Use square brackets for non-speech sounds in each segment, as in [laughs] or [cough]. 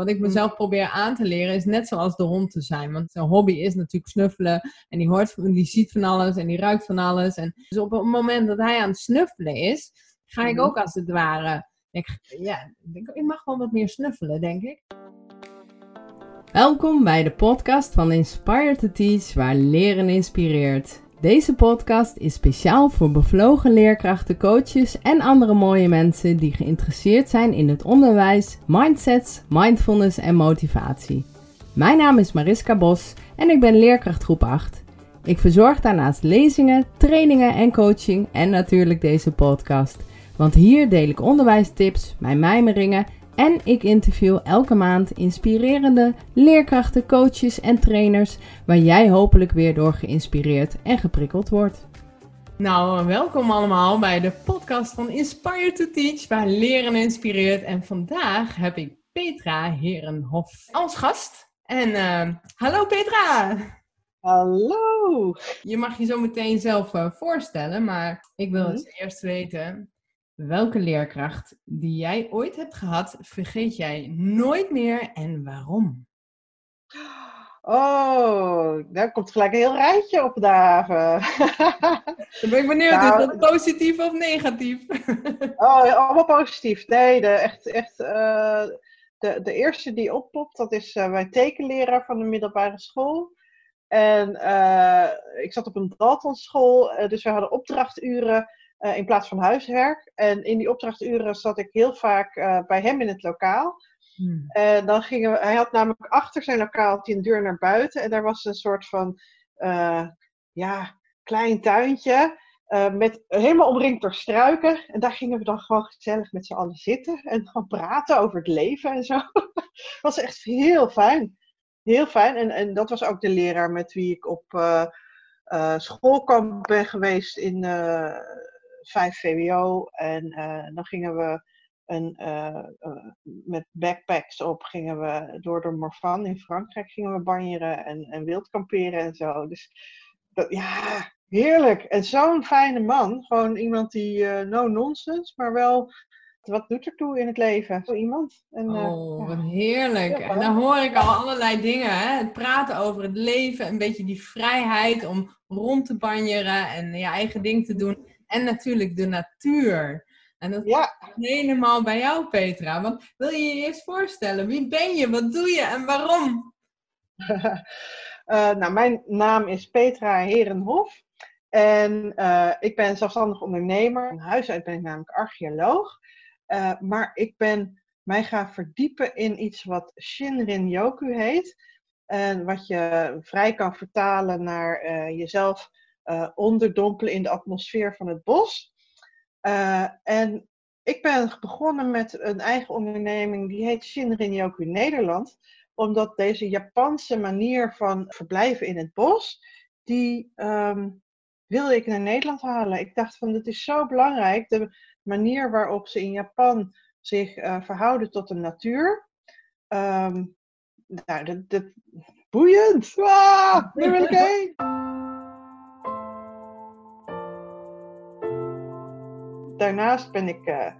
Wat ik mezelf probeer aan te leren is net zoals de hond te zijn. Want zijn hobby is natuurlijk snuffelen. En die, hoort, die ziet van alles en die ruikt van alles. En dus op het moment dat hij aan het snuffelen is, ga ik ook als het ware... Ik, ja, ik mag wel wat meer snuffelen, denk ik. Welkom bij de podcast van Inspire to Teach, waar leren inspireert. Deze podcast is speciaal voor bevlogen leerkrachten, coaches en andere mooie mensen die geïnteresseerd zijn in het onderwijs, mindsets, mindfulness en motivatie. Mijn naam is Mariska Bos en ik ben leerkracht groep 8. Ik verzorg daarnaast lezingen, trainingen en coaching en natuurlijk deze podcast. Want hier deel ik onderwijstips, mijn mijmeringen en ik interview elke maand inspirerende leerkrachten, coaches en trainers waar jij hopelijk weer door geïnspireerd en geprikkeld wordt. Nou, welkom allemaal bij de podcast van Inspire to Teach, waar leren inspireert. En vandaag heb ik Petra Herenhof als gast. En uh, hallo Petra! Hallo! Je mag je zo meteen zelf uh, voorstellen, maar ik wil het mhm. eerst weten. Welke leerkracht die jij ooit hebt gehad, vergeet jij nooit meer en waarom? Oh, daar komt gelijk een heel rijtje op dagen. [laughs] Dan ben ik benieuwd, nou, is dat positief of negatief? [laughs] oh, allemaal positief. Nee, de, echt, echt uh, de, de eerste die oppopt, dat is uh, mijn tekenleraar van de middelbare school. En uh, ik zat op een Daltonschool, dus we hadden opdrachturen. Eh, in plaats van huiswerk. En in die opdrachturen zat ik heel vaak uh, bij hem in het lokaal. Hmm. En dan gingen we, hij had namelijk achter zijn lokaal een deur naar buiten. En daar was een soort van uh, ja, klein tuintje. met, helemaal omringd door struiken. En daar gingen we dan gewoon gezellig met z'n allen zitten. En gewoon praten over het leven en zo. Het [laughs] was echt heel fijn. Heel fijn. En, en dat was ook de leraar met wie ik op schoolkamp ben geweest in 5 VWO. En uh, dan gingen we een, uh, uh, met backpacks op, gingen we door de Morvan in Frankrijk gingen we banjeren en, en wild kamperen en zo. Dus dat, ja, heerlijk. En zo'n fijne man. Gewoon iemand die no nonsense, maar wel wat doet er toe in het leven? Zo iemand. En, oh, heerlijk. en dan hoor ik al allerlei dingen. Hè? Het praten over het leven, een beetje die vrijheid om rond te banjeren en je eigen ding te doen. En natuurlijk de natuur. En dat ja. helemaal bij jou, Petra. Want wil je je eerst voorstellen? Wie ben je? Wat doe je en waarom? uh, [laughs] nou, mijn naam is Petra Herenhof. En uh, ik ben zelfstandig ondernemer. Van huis uit ben ik namelijk archeoloog. Uh, maar ik ben mij gaan verdiepen in iets wat Shinrin Yoku heet. En wat je vrij kan vertalen naar jezelf onderdompelen in de atmosfeer van het bos. Uh, en ik ben begonnen met een eigen onderneming, die heet Shinrin Yoku Nederland. Omdat deze Japanse manier van verblijven in het bos, die um, wilde ik naar Nederland halen. Ik dacht van, dit is zo belangrijk, de manier waarop ze in Japan zich uh, verhouden tot de natuur. Um, nou, dat, dat, boeiend! Ah, nu wil ik [laughs] heen! Daarnaast ben ik uh,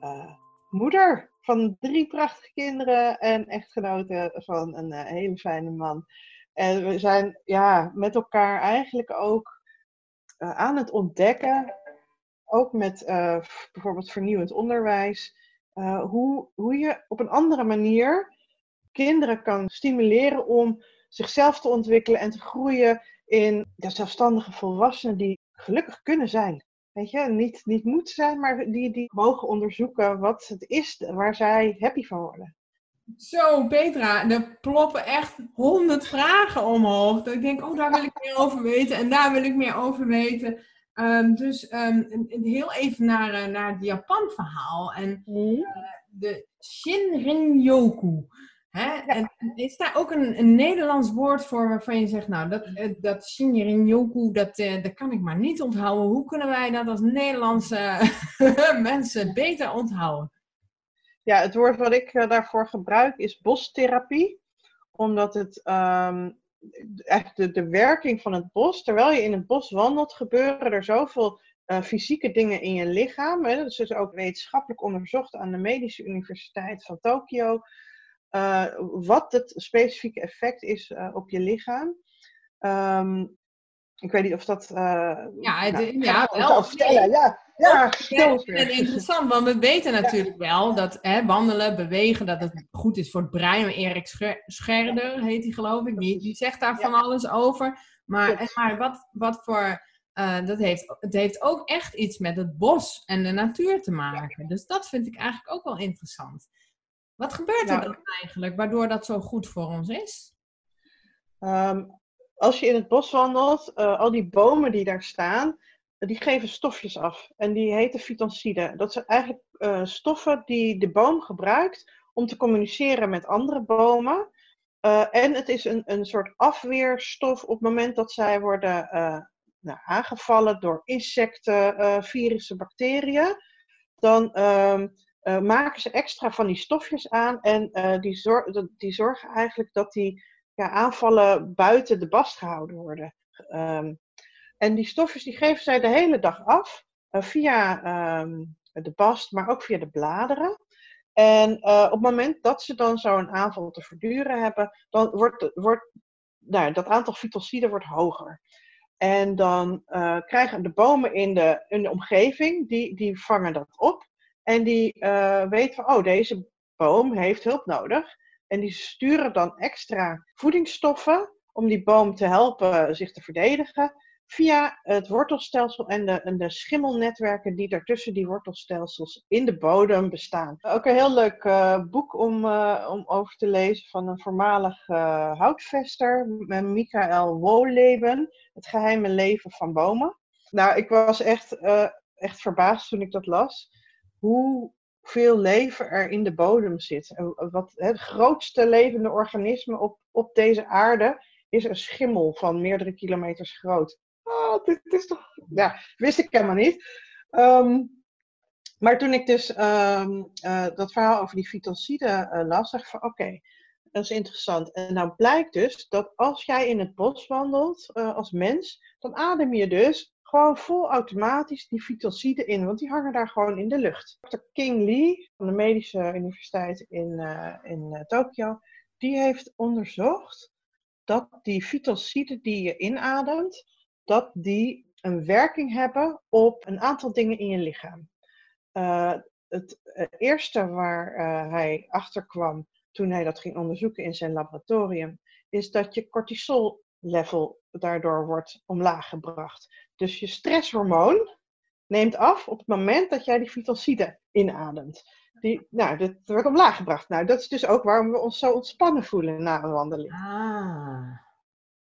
uh, moeder van drie prachtige kinderen en echtgenote van een uh, hele fijne man. En we zijn ja, met elkaar eigenlijk ook aan het ontdekken, ook met bijvoorbeeld vernieuwend onderwijs, hoe, hoe je op een andere manier kinderen kan stimuleren om zichzelf te ontwikkelen en te groeien in de zelfstandige volwassenen die gelukkig kunnen zijn weet je, niet, niet moeten zijn, maar die, die mogen onderzoeken wat het is waar zij happy van worden. Zo, Petra, er ploppen echt honderd vragen omhoog. Dat ik denk, oh, daar wil ik meer over weten en daar wil ik meer over weten. Um, dus um, heel even naar, uh, naar het Japan-verhaal. En uh, de Shinrin-yoku. Hè? En is daar ook een, een, Nederlands woord voor waarvan je zegt, nou, dat, eh, dat Shinrin Yoku, dat, uh, dat kan ik maar niet onthouden. Hoe kunnen wij dat als Nederlandse [laughs] mensen beter onthouden? Ja, het woord wat ik uh, daarvoor gebruik is bostherapie. Omdat het um, echt de, de werking van het bos, terwijl je in het bos wandelt, gebeuren er zoveel fysieke dingen in je lichaam. Hè? Dat is dus ook wetenschappelijk onderzocht aan de Medische Universiteit van Tokio wat het specifieke effect is op je lichaam. Ehm, ik weet niet of dat. ja, nou, ja, wel. Vertellen. Ja, ja, en interessant, want we weten natuurlijk wel dat hè, wandelen, bewegen, dat het goed is voor het brein. Erik Scherder heet hij geloof ik, die, die zegt daar van alles over. Maar, maar wat, wat voor, uh, dat heeft, het heeft ook echt iets met het bos en de natuur te maken. Dus dat vind ik eigenlijk ook wel interessant. Wat gebeurt er dan eigenlijk, waardoor dat zo goed voor ons is? Ehm, als je in het bos wandelt, uh, al die bomen die daar staan, die geven stofjes af. En die heten fytonciden. Dat zijn eigenlijk uh, stoffen die de boom gebruikt om te communiceren met andere bomen. Uh, en het is een, een soort afweerstof op het moment dat zij worden nou, aangevallen door insecten, virussen, bacteriën. Dan ehm, maken ze extra van die stofjes aan en die, zor die zorgen eigenlijk dat die ja, aanvallen buiten de bast gehouden worden. Um, en die stofjes die geven zij de hele dag af, uh, via um, de bast, maar ook via de bladeren. En op het moment dat ze dan zo'n aanval te verduren hebben, dan wordt, wordt nou, dat aantal fytociden wordt hoger. En dan krijgen de bomen in de, in de omgeving, die, die vangen dat op. En die weten van, oh, deze boom heeft hulp nodig. En die sturen dan extra voedingsstoffen om die boom te helpen zich te verdedigen via het wortelstelsel en de, de schimmelnetwerken die daartussen die wortelstelsels in de bodem bestaan. Ook een heel leuk uh, boek om, uh, om over te lezen van een voormalig uh, houtvester, Michael Wohleben, Het geheime leven van bomen. Nou, ik was echt, echt verbaasd toen ik dat las. Hoeveel leven er in de bodem zit. Wat, het grootste levende organisme op, op deze aarde is een schimmel van meerdere kilometers groot oh, dit is toch... Ja, wist ik helemaal niet. Ehm, maar toen ik dus ehm, eh, dat verhaal over die fytociden uh, las, dacht ik van oké, dat is interessant. En nou blijkt dus dat als jij in het bos wandelt uh, als mens, dan adem je dus gewoon vol automatisch die fytociden in, want die hangen daar gewoon in de lucht. Dr. King Lee van de Medische Universiteit in, in Tokio, die heeft onderzocht dat die fytociden die je inademt, dat die een werking hebben op een aantal dingen in je lichaam. Uh, het uh, eerste waar uh, hij achter kwam toen hij dat ging onderzoeken in zijn laboratorium, is dat je cortisol level daardoor wordt omlaag gebracht. Dus je stresshormoon neemt af op het moment dat jij die fytocide inademt. Die, nou, dat wordt omlaag gebracht. Nou, dat is dus ook waarom we ons zo ontspannen voelen na een wandeling. Ah.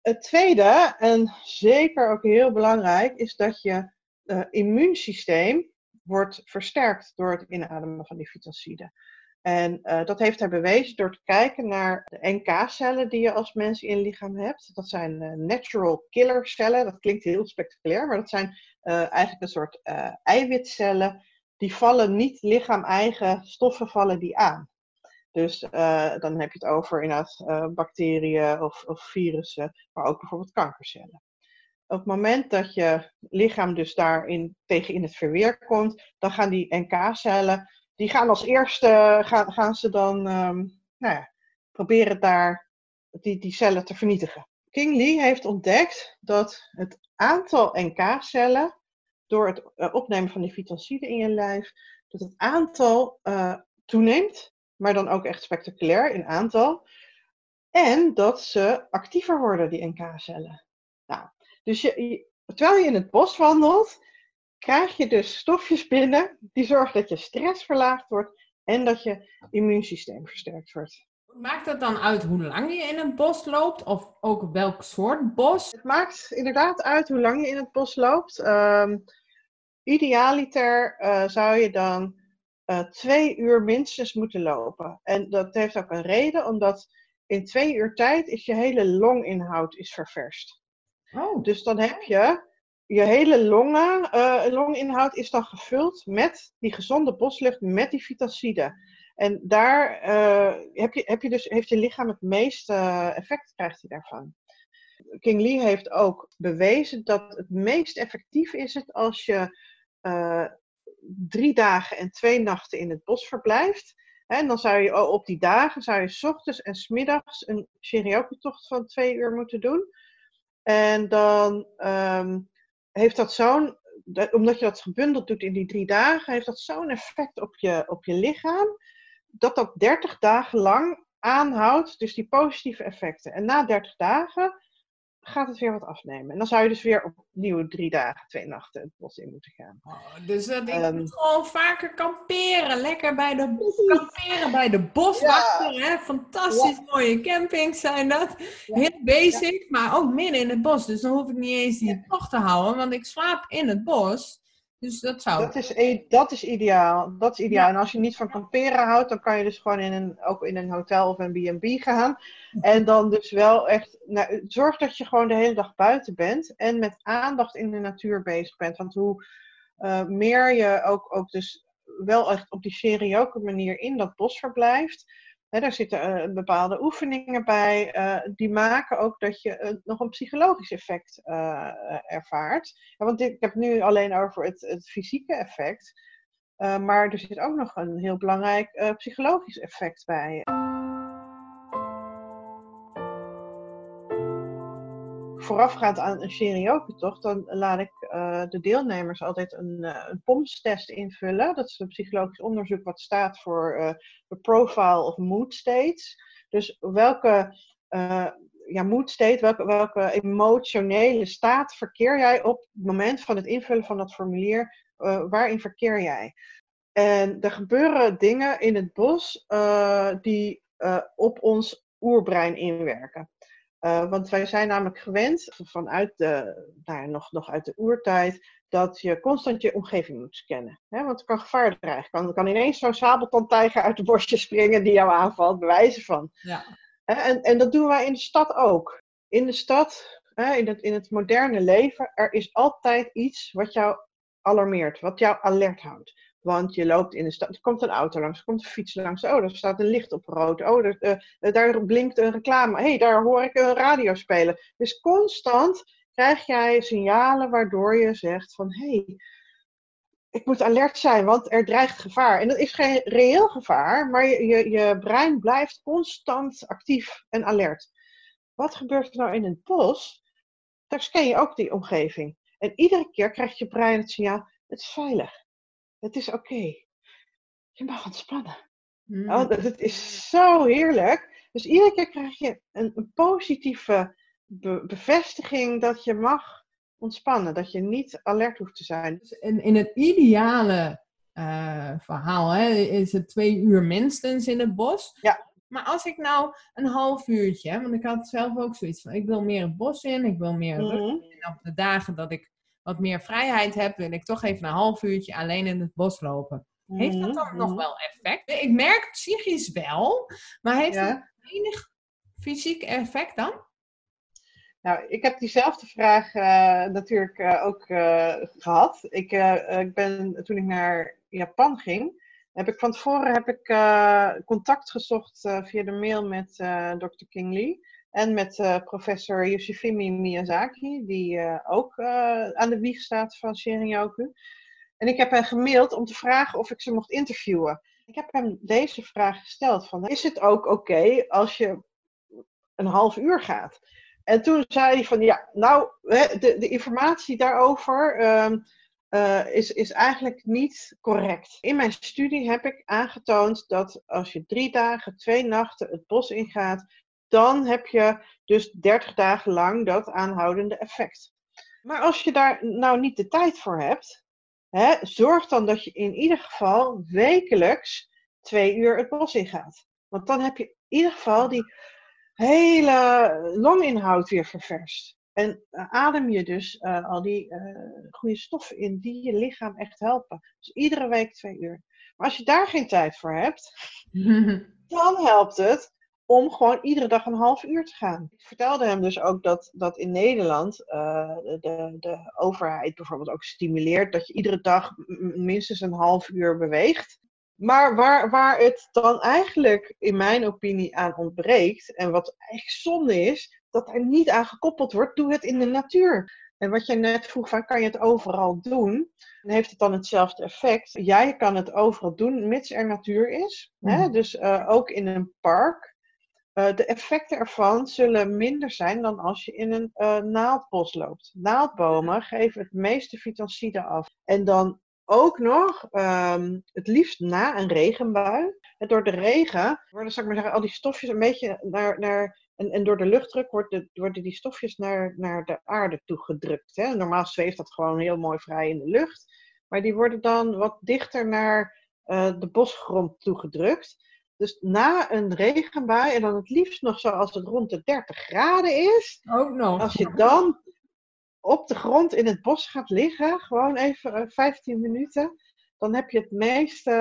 Het tweede, en zeker ook heel belangrijk, is dat je uh, immuunsysteem wordt versterkt door het inademen van die fytociden. En uh, dat heeft hij bewezen door te kijken naar de NK-cellen die je als mens in je lichaam hebt. Dat zijn uh, natural killer cellen. Dat klinkt heel spectaculair, maar dat zijn eigenlijk een soort eiwitcellen. Die vallen niet lichaam-eigen stoffen vallen die aan. Dus dan heb je het over inderdaad bacteriën of, of, virussen, maar ook bijvoorbeeld kankercellen. Op het moment dat je lichaam dus daarin tegen in het verweer komt, dan gaan die NK-cellen, die gaan als eerste, gaan, gaan ze dan um, nou ja, proberen daar die, die cellen te vernietigen. King Lee heeft ontdekt dat het aantal NK-cellen, door het uh, opnemen van die fytociden in je lijf, dat het aantal toeneemt maar dan ook echt spectaculair in aantal. En dat ze actiever worden, die NK-cellen. Nou, dus je, terwijl je in het bos wandelt, krijg je dus stofjes binnen die zorgen dat je stress verlaagd wordt en dat je immuunsysteem versterkt wordt. Maakt dat dan uit hoe lang je in het bos loopt of ook welk soort bos? Het maakt inderdaad uit hoe lang je in het bos loopt. Um, idealiter uh, zou je dan uh, twee uur minstens moeten lopen. En dat heeft ook een reden, omdat in twee uur tijd is je hele longinhoud is ververst. Oh. Dus dan heb je je hele longen, uh, longinhoud is dan gevuld met die gezonde boslucht, met die fytociden. En daar uh, heb, je, heb je dus, heeft je lichaam het meeste effect krijgt hij daarvan. King Lee heeft ook bewezen dat het meest effectief is het als je drie dagen en twee nachten in het bos verblijft. En dan zou je op die dagen, zou je s ochtends en s middags een Sherioku-tocht van twee uur moeten doen. En dan ehm, heeft dat zo'n, omdat je dat gebundeld doet in die drie dagen, heeft dat zo'n effect op je, op je lichaam, dat dat 30 dagen lang aanhoudt, dus die positieve effecten. En na 30 dagen gaat het weer wat afnemen. En dan zou je dus weer opnieuw drie dagen, twee nachten het bos in moeten gaan. Oh, dus dat ik um, moet gewoon vaker kamperen. Lekker bij de, kamperen bij de boswachter. Hè? Fantastisch mooie campings zijn dat. Heel basic, maar ook midden in het bos. Dus dan hoef ik niet eens die tocht te houden. Want ik slaap in het bos. Dus dat zou... Dat is, dat is ideaal. Dat is ideaal. En als je niet van kamperen houdt, dan kan je dus gewoon in een, ook in een hotel of een B&B gaan. En dan dus wel echt... Nou, zorg dat je gewoon de hele dag buiten bent. En met aandacht in de natuur bezig bent. Want hoe uh, meer je ook, ook dus wel echt op die serioke manier in dat bos verblijft daar zitten uh, bepaalde oefeningen bij. Uh, die maken ook dat je uh, nog een psychologisch effect ervaart. Ja, want ik heb nu alleen over het, het fysieke effect. maar er zit ook nog een heel belangrijk psychologisch effect bij. Voorafgaand aan een serioke-tocht, dan laat ik uh, de deelnemers altijd een, uh, een POMS-test invullen. Dat is een psychologisch onderzoek wat staat voor uh, de profile of mood states. Dus welke ja, mood state, welke, welke emotionele staat verkeer jij op het moment van het invullen van dat formulier? waarin verkeer jij? En er gebeuren dingen in het bos die op ons oerbrein inwerken. Uh, want wij zijn namelijk gewend vanuit de, nou ja, nog, nog uit de oertijd, dat je constant je omgeving moet scannen. Hè? Want er kan gevaar dreigen. Kan, kan ineens zo'n sabeltandtijger uit de borstje springen die jou aanvalt, bewijzen van. Ja. En, en dat doen wij in de stad ook. In de stad, hè, in, het, in het moderne leven, er is altijd iets wat jou alarmeert, wat jou alert houdt. Want je loopt in de stad, er komt een auto langs, er komt een fiets langs. Oh, er staat een licht op rood. Oh, er, uh, daar blinkt een reclame. Hey, daar hoor ik een radio spelen. Dus constant krijg jij signalen waardoor je zegt van... Hey, ik moet alert zijn, want er dreigt gevaar. En dat is geen reëel gevaar, maar je, je, je brein blijft constant actief en alert. Wat gebeurt er nou in het bos? Daar scan je ook die omgeving. En iedere keer krijgt je brein het signaal, het is veilig het is oké. Je mag ontspannen. Mm. Oh, het is zo heerlijk. Dus iedere keer krijg je een, een positieve bevestiging dat je mag ontspannen. Dat je niet alert hoeft te zijn. Dus in, in het ideale uh, verhaal hè, is het twee uur minstens in het bos. Ja. Maar als ik nou een half uurtje, want ik had zelf ook zoiets van, ik wil meer het bos in, ik wil meer rust. Mm En op de dagen dat ik wat meer vrijheid heb, wil ik toch even een half uurtje alleen in het bos lopen. Heeft dat dan nog mhm. wel effect? Ik merk psychisch wel, maar heeft ja. het enig fysiek effect dan? Nou, ik heb diezelfde vraag uh, natuurlijk uh, ook uh, gehad. Ik, ik ben, toen ik naar Japan ging, heb ik van tevoren heb ik, contact gezocht via de mail met Dr. King Lee. En met uh, professor Yoshifumi Miyazaki, die uh, ook uh, aan de wieg staat van Shinryoku. En ik heb hem gemaild om te vragen of ik ze mocht interviewen. Ik heb hem deze vraag gesteld: van, is het ook oké als je een half uur gaat? En toen zei hij van ja, nou, de, de informatie daarover uh, is, is eigenlijk niet correct. In mijn studie heb ik aangetoond dat als je drie dagen, twee nachten het bos ingaat, dan heb je dus 30 dagen lang dat aanhoudende effect. Maar als je daar nou niet de tijd voor hebt, hè, zorg dan dat je in ieder geval wekelijks twee uur het bos ingaat. Want dan heb je in ieder geval die hele longinhoud weer ververst. En uh, adem je dus uh, al die uh, goede stoffen in die je lichaam echt helpen. Dus iedere week twee uur. Maar als je daar geen tijd voor hebt, [laughs] dan helpt het om gewoon iedere dag een half uur te gaan. Ik vertelde hem dus ook dat, dat in Nederland uh, de, de overheid bijvoorbeeld ook stimuleert dat je iedere dag minstens een half uur beweegt. Maar waar, waar het dan eigenlijk in mijn opinie aan ontbreekt, en wat echt zonde is, dat er niet aan gekoppeld wordt, doe het in de natuur. En wat je net vroeg van, kan je het overal doen? En heeft het dan hetzelfde effect? Jij kan het overal doen, mits er natuur is. Hè? Mhm. Dus uh, ook in een park. Uh, de effecten ervan zullen minder zijn dan als je in een uh, naaldbos loopt. Naaldbomen geven het meeste vitalcide af. En dan ook nog, um, het liefst na een regenbui. En door de regen worden, zou ik maar zeggen, al die stofjes een beetje naar, naar en, en door de luchtdruk worden, worden die stofjes naar, naar de aarde toegedrukt. Hè? Normaal zweeft dat gewoon heel mooi vrij in de lucht. Maar die worden dan wat dichter naar uh, de bosgrond toegedrukt. Dus na een regenbui, en dan het liefst nog zo als het rond de 30 graden is. Ook nog. Als je dan op de grond in het bos gaat liggen, gewoon even uh, 15 minuten, dan heb je het meeste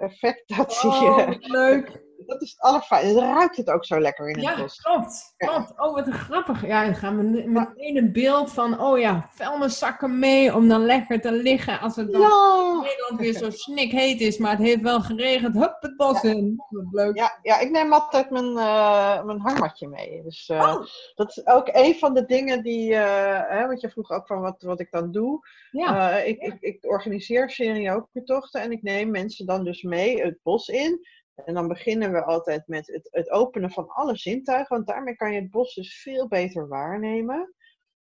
effect dat oh, je. leuk. Dat is het allerfijnste. Dan ruikt het ook zo lekker in het ja, bos. Klopt, klopt. Oh, wat grappig. Ja, dan gaan we meteen een beeld van, oh ja, vuilniszakken mee om dan lekker te liggen als het dan ja. in Nederland weer zo snikheet is, maar het heeft wel geregend. Hup, het bos Ja. in. Wat leuk. Ja, ja, ik neem altijd mijn, uh, mijn hangmatje mee. Dus uh, Oh. dat is ook een van de dingen die, uh, hè, want je vroeg ook van wat, wat ik dan doe. Ja. Ik, ik, ik organiseer serieokertochten en ik neem mensen dan dus mee het bos in. En dan beginnen we altijd met het, het openen van alle zintuigen, want daarmee kan je het bos dus veel beter waarnemen.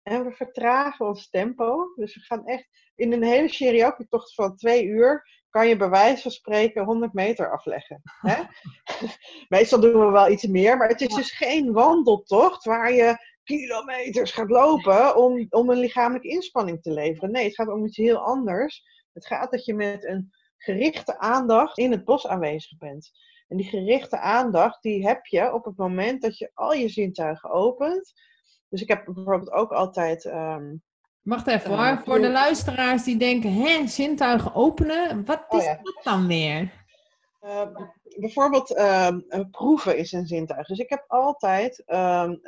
En we vertragen ons tempo. Dus we gaan echt in een hele serieokertocht van twee uur kan je bij wijze van spreken 100 meter afleggen. Hè? [laughs] Meestal doen we wel iets meer, maar het is dus geen wandeltocht waar je kilometers gaat lopen om, om een lichamelijke inspanning te leveren. Nee, het gaat om iets heel anders. Het gaat dat je met een gerichte aandacht in het bos aanwezig bent. En die gerichte aandacht, die heb je op het moment dat je al je zintuigen opent. Dus ik heb bijvoorbeeld ook altijd. Um, Wacht even hoor, uh, voor de luisteraars die denken, hè, zintuigen openen, wat is Oh ja. dat dan weer? Uh, bijvoorbeeld um, proeven is een zintuig. Dus ik heb altijd um,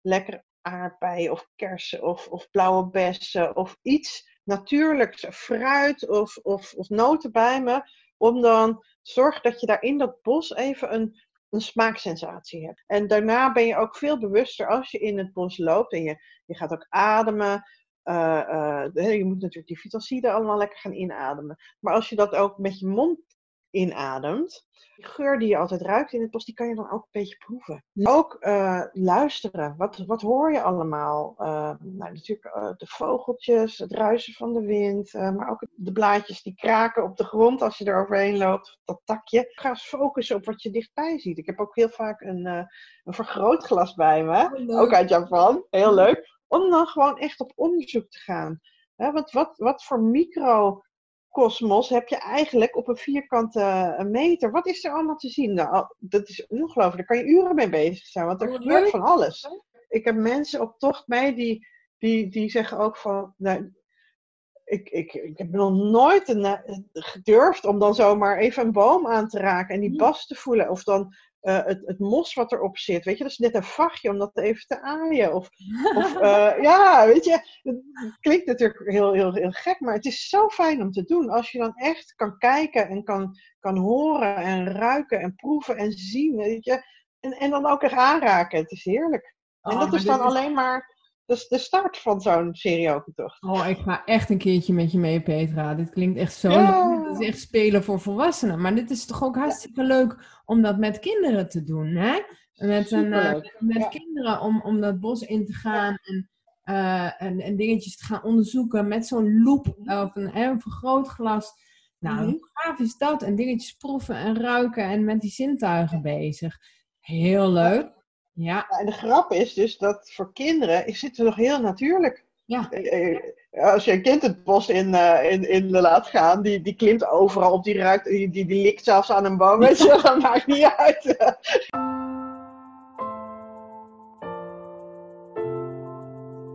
lekker aardbeien of kersen of, of blauwe bessen of iets natuurlijks, fruit of, of, of noten bij me. Om dan te zorgen dat je daar in dat bos even een, een smaaksensatie hebt. En daarna ben je ook veel bewuster als je in het bos loopt en je, je gaat ook ademen. Uh, uh, je moet natuurlijk die vitalcide allemaal lekker gaan inademen. Maar als je dat ook met je mond inademt, die geur die je altijd ruikt in het bos, die kan je dan ook een beetje proeven. Ook uh, luisteren. Wat, wat hoor je allemaal? nou, natuurlijk de vogeltjes, het ruisen van de wind, maar ook de blaadjes die kraken op de grond als je er overheen loopt, dat takje. Ga eens focussen op wat je dichtbij ziet. Ik heb ook heel vaak een, een vergrootglas bij me, oh, ook uit Japan. Heel leuk om dan gewoon echt op onderzoek te gaan. Want wat, wat voor microcosmos heb je eigenlijk op een vierkante meter? Wat is er allemaal te zien? Nou, dat is ongelooflijk. Daar kan je uren mee bezig zijn, want er Oh, gebeurt van alles. Ik heb mensen op tocht mee die, die, die zeggen ook van... Nou, ik, ik, ik heb nog nooit een, gedurfd om dan zomaar even een boom aan te raken en die bas te voelen. Of dan uh, het, het, mos wat erop zit. Weet je, dat is net een vachtje om dat even te aaien. Of, of uh, [laughs] ja, weet je, het klinkt natuurlijk heel, heel, heel gek, maar het is zo fijn om te doen. Als je dan echt kan kijken en kan, kan horen en ruiken en proeven en zien, weet je. En, en dan ook echt aanraken. Het is heerlijk. Oh, en dat is dan alleen maar de, de start van zo'n serieokentocht. Oh, ik ga echt een keertje met je mee, Petra. Dit klinkt echt zo Ja. leuk. Dit is echt spelen voor volwassenen. Maar dit is toch ook hartstikke leuk om dat met kinderen te doen, hè? Met, een, eh, met Ja. kinderen om, om dat bos in te gaan en, eh, en, en dingetjes te gaan onderzoeken met zo'n loop of een, hè, een vergrootglas. Nou, Mhm. hoe gaaf is dat? En dingetjes proeven en ruiken en met die zintuigen bezig. Heel leuk. Ja, en de grap is dus dat voor kinderen is het nog heel natuurlijk. ja. Eh, eh, Als je een kind het bos in, eh, in, in laat gaan, die, die klimt overal op, die ruikt, die, die, die likt zelfs aan een boom, weet je, dat maakt niet uit.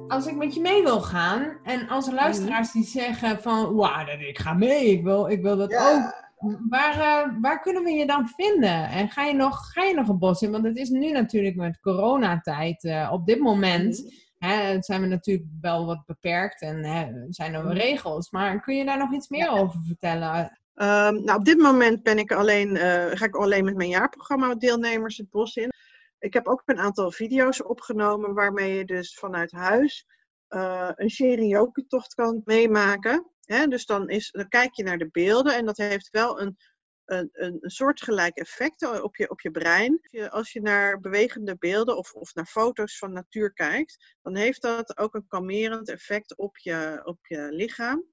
als ik met je mee wil gaan en als er luisteraars die zeggen van, wauw, ik ga mee, ik wil, ik wil dat ook. Waar, eh, waar kunnen we je dan vinden? En ga je nog, ga je nog een bos in? Want het is nu natuurlijk met coronatijd, eh, op dit moment hè, zijn we natuurlijk wel wat beperkt en hè, zijn er wel regels. Maar kun je daar nog iets meer over vertellen? Ehm, nou, op dit moment ben ik alleen, eh, ga ik alleen met mijn jaarprogramma deelnemers het bos in. Ik heb ook een aantal video's opgenomen waarmee je dus vanuit huis uh, een Sherioku-tocht kan meemaken. Dus dan, is, dan kijk je naar de beelden en dat heeft wel een, een, een, soortgelijk effect op je, op je brein. Als je, naar bewegende beelden of, of naar foto's van natuur kijkt, dan heeft dat ook een kalmerend effect op je, op je lichaam.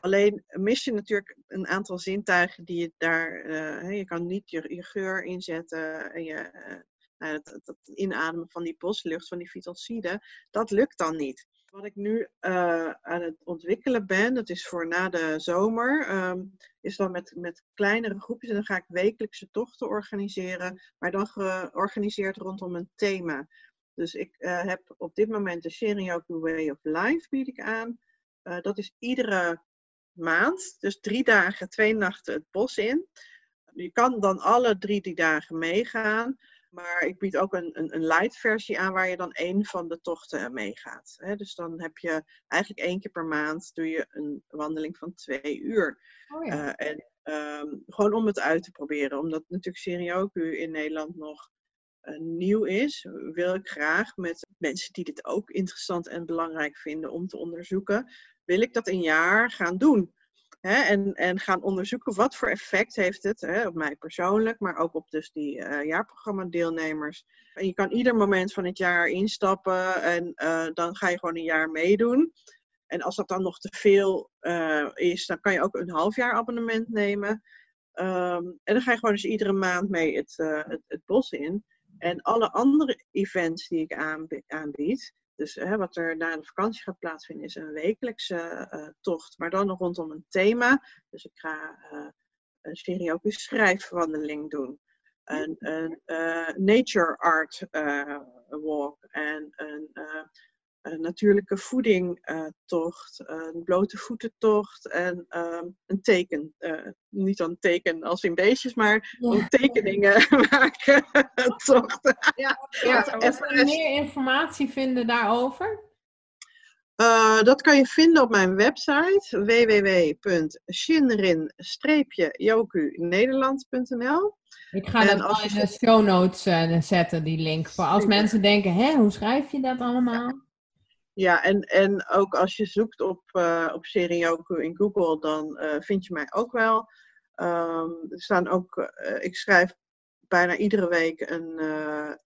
Alleen mis je natuurlijk een aantal zintuigen die je daar. Uh, je kan niet je, geur inzetten en je, uh, het, het, inademen van die boslucht, van die fytocide. Dat lukt dan niet. Wat ik nu uh, aan het ontwikkelen ben, dat is voor na de zomer, um, is dan met, met kleinere groepjes. En dan ga ik wekelijkse tochten organiseren, maar dan georganiseerd rondom een thema. Dus ik heb op dit moment de Sherioku Way of Life bied ik aan. dat is iedere maand. Dus drie dagen, twee nachten het bos in. Je kan dan alle drie die dagen meegaan. Maar ik bied ook een, een, een light versie aan waar je dan één van de tochten meegaat. Dus dan heb je eigenlijk één keer per maand doe je een wandeling van twee uur. Oh ja. uh, en um, gewoon om het uit te proberen. Omdat natuurlijk Serioku in Nederland nog uh, nieuw is, wil ik graag met mensen die dit ook interessant en belangrijk vinden om te onderzoeken, wil ik dat een jaar gaan doen. Hè, en, en gaan onderzoeken wat voor effect heeft het hè, op mij persoonlijk, maar ook op dus die uh, jaarprogramma-deelnemers. En je kan ieder moment van het jaar instappen en uh, dan ga je gewoon een jaar meedoen. En als dat dan nog te veel uh, is, dan kan je ook een half jaar abonnement nemen. Um, en dan ga je gewoon dus iedere maand mee het, het, het, bos in. En alle andere events die ik aanbied, dus hè, wat er na de vakantie gaat plaatsvinden is een wekelijkse uh, tocht, maar dan rondom een thema. Dus ik ga uh, een serioke schrijfwandeling doen. Een, een uh, nature art walk en een een natuurlijke voedingtocht, een blote voetentocht en uh, een teken. Uh, niet een teken als in beestjes, maar ja. tekeningen [laughs] maken. tochten. Ja, ja. En meer informatie vinden daarover? Uh, dat kan je vinden op mijn website www.shinrin-yokunederland.nl Ik ga dat al in de show notes uh, zetten, die link. Voor als mensen denken, hè, hoe schrijf je dat allemaal? Ja, en, en ook als je zoekt op, uh, op Serioku in Google, dan uh, vind je mij ook wel. Um, er staan ook, uh, ik schrijf bijna iedere week een,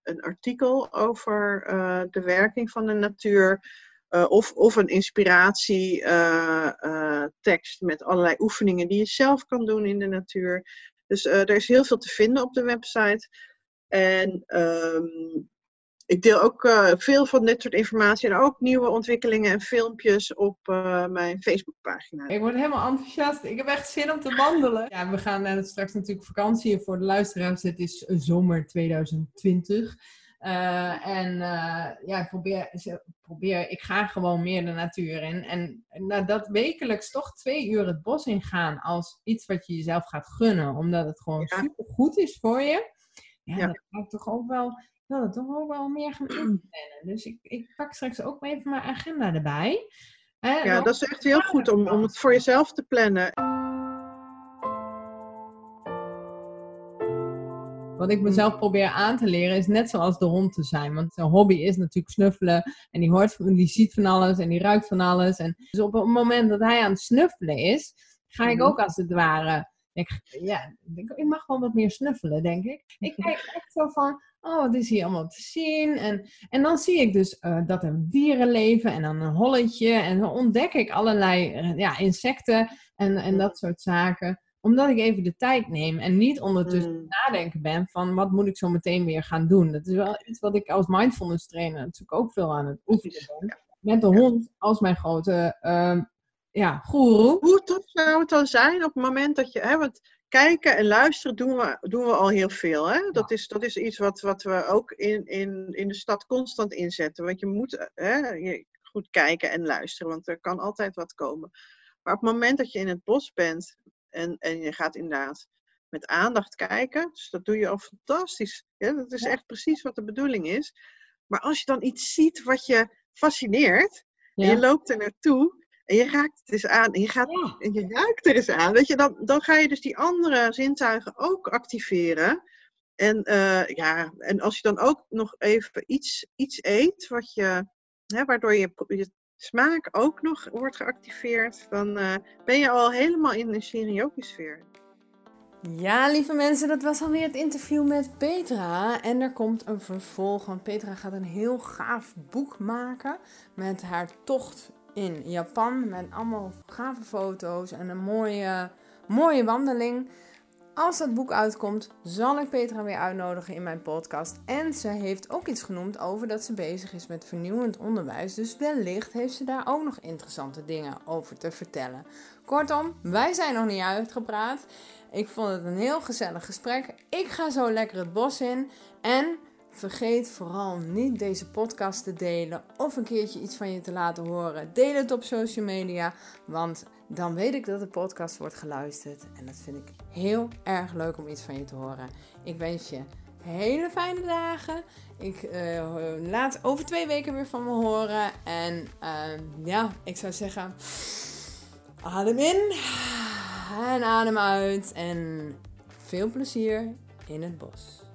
een artikel over de werking van de natuur. of, of een inspiratietekst met allerlei oefeningen die je zelf kan doen in de natuur. Dus er is heel veel te vinden op de website. En um, ik deel ook uh, veel van dit soort informatie en ook nieuwe ontwikkelingen en filmpjes op uh, mijn Facebookpagina. Ik word helemaal enthousiast. Ik heb echt zin om te wandelen. Ja, we gaan uh, straks natuurlijk vakantie. Voor de luisteraars, het is zomer 2020. en ja, ik probeer, probeer, ik ga gewoon meer de natuur in. En dat wekelijks toch twee uur het bos ingaan als iets wat je jezelf gaat gunnen. Omdat het gewoon ja. super goed is voor je. Ja, ja. dat maakt toch ook wel wil het toch ook wel meer gaan inplannen. Dus ik, ik pak straks ook even mijn agenda erbij. ja, dat is echt heel goed om, om het voor jezelf te plannen. Wat ik mezelf probeer aan te leren is net zoals de hond te zijn. Want zijn hobby is natuurlijk snuffelen. En die, hoort, die ziet van alles en die ruikt van alles. En dus op het moment dat hij aan het snuffelen is, ga ik mhm. ook als het ware ik, ja, ik mag wel wat meer snuffelen, denk ik. Ik kijk echt zo van, oh, wat is hier allemaal te zien? En, en dan zie ik dus uh, dat er dieren leven en dan een holletje. En dan ontdek ik allerlei uh, ja, insecten en, en dat soort zaken. Omdat ik even de tijd neem en niet ondertussen mm. nadenken ben van wat moet ik zo meteen weer gaan doen. Dat is wel iets wat ik als mindfulness trainer natuurlijk ook veel aan het oefenen ben. Met de hond als mijn grote uh, ja, goeroe. Hoe tof zou het dan zijn op het moment dat je... Hè, want kijken en luisteren doen we, doen we al heel veel. Hè? Dat, is, dat is iets wat, wat we ook in, in, in de stad constant inzetten. Want je moet hè, goed kijken en luisteren, want er kan altijd wat komen. Maar op het moment dat je in het bos bent en, en je gaat inderdaad met aandacht kijken, dus dat doe je al fantastisch. Ja, dat is echt precies wat de bedoeling is. Maar als je dan iets ziet wat je fascineert, en je loopt er naartoe, en je raakt het eens aan. En je, gaat, en je ruikt er eens aan. Weet je, dan, dan ga je dus die andere zintuigen ook activeren. En, uh, ja, en als je dan ook nog even iets, iets eet, wat je, hè, waardoor je, je smaak ook nog wordt geactiveerd, dan ben je al helemaal in de seriokisfeer. Ja, lieve mensen, dat was alweer het interview met Petra. En er komt een vervolg, want Petra gaat een heel gaaf boek maken met haar tocht in Japan. Met allemaal gave foto's en een mooie, mooie wandeling. Als dat boek uitkomt, zal ik Petra weer uitnodigen in mijn podcast. En ze heeft ook iets genoemd over dat ze bezig is met vernieuwend onderwijs. Dus wellicht heeft ze daar ook nog interessante dingen over te vertellen. Kortom, wij zijn nog niet uitgepraat. Ik vond het een heel gezellig gesprek. Ik ga zo lekker het bos in. En vergeet vooral niet deze podcast te delen of een keertje iets van je te laten horen. Deel het op social media, want dan weet ik dat de podcast wordt geluisterd. En dat vind ik heel erg leuk om iets van je te horen. Ik wens je hele fijne dagen. Ik uh, laat over twee weken weer van me horen. En uh, ja, ik zou zeggen, adem in en adem uit. En veel plezier in het bos.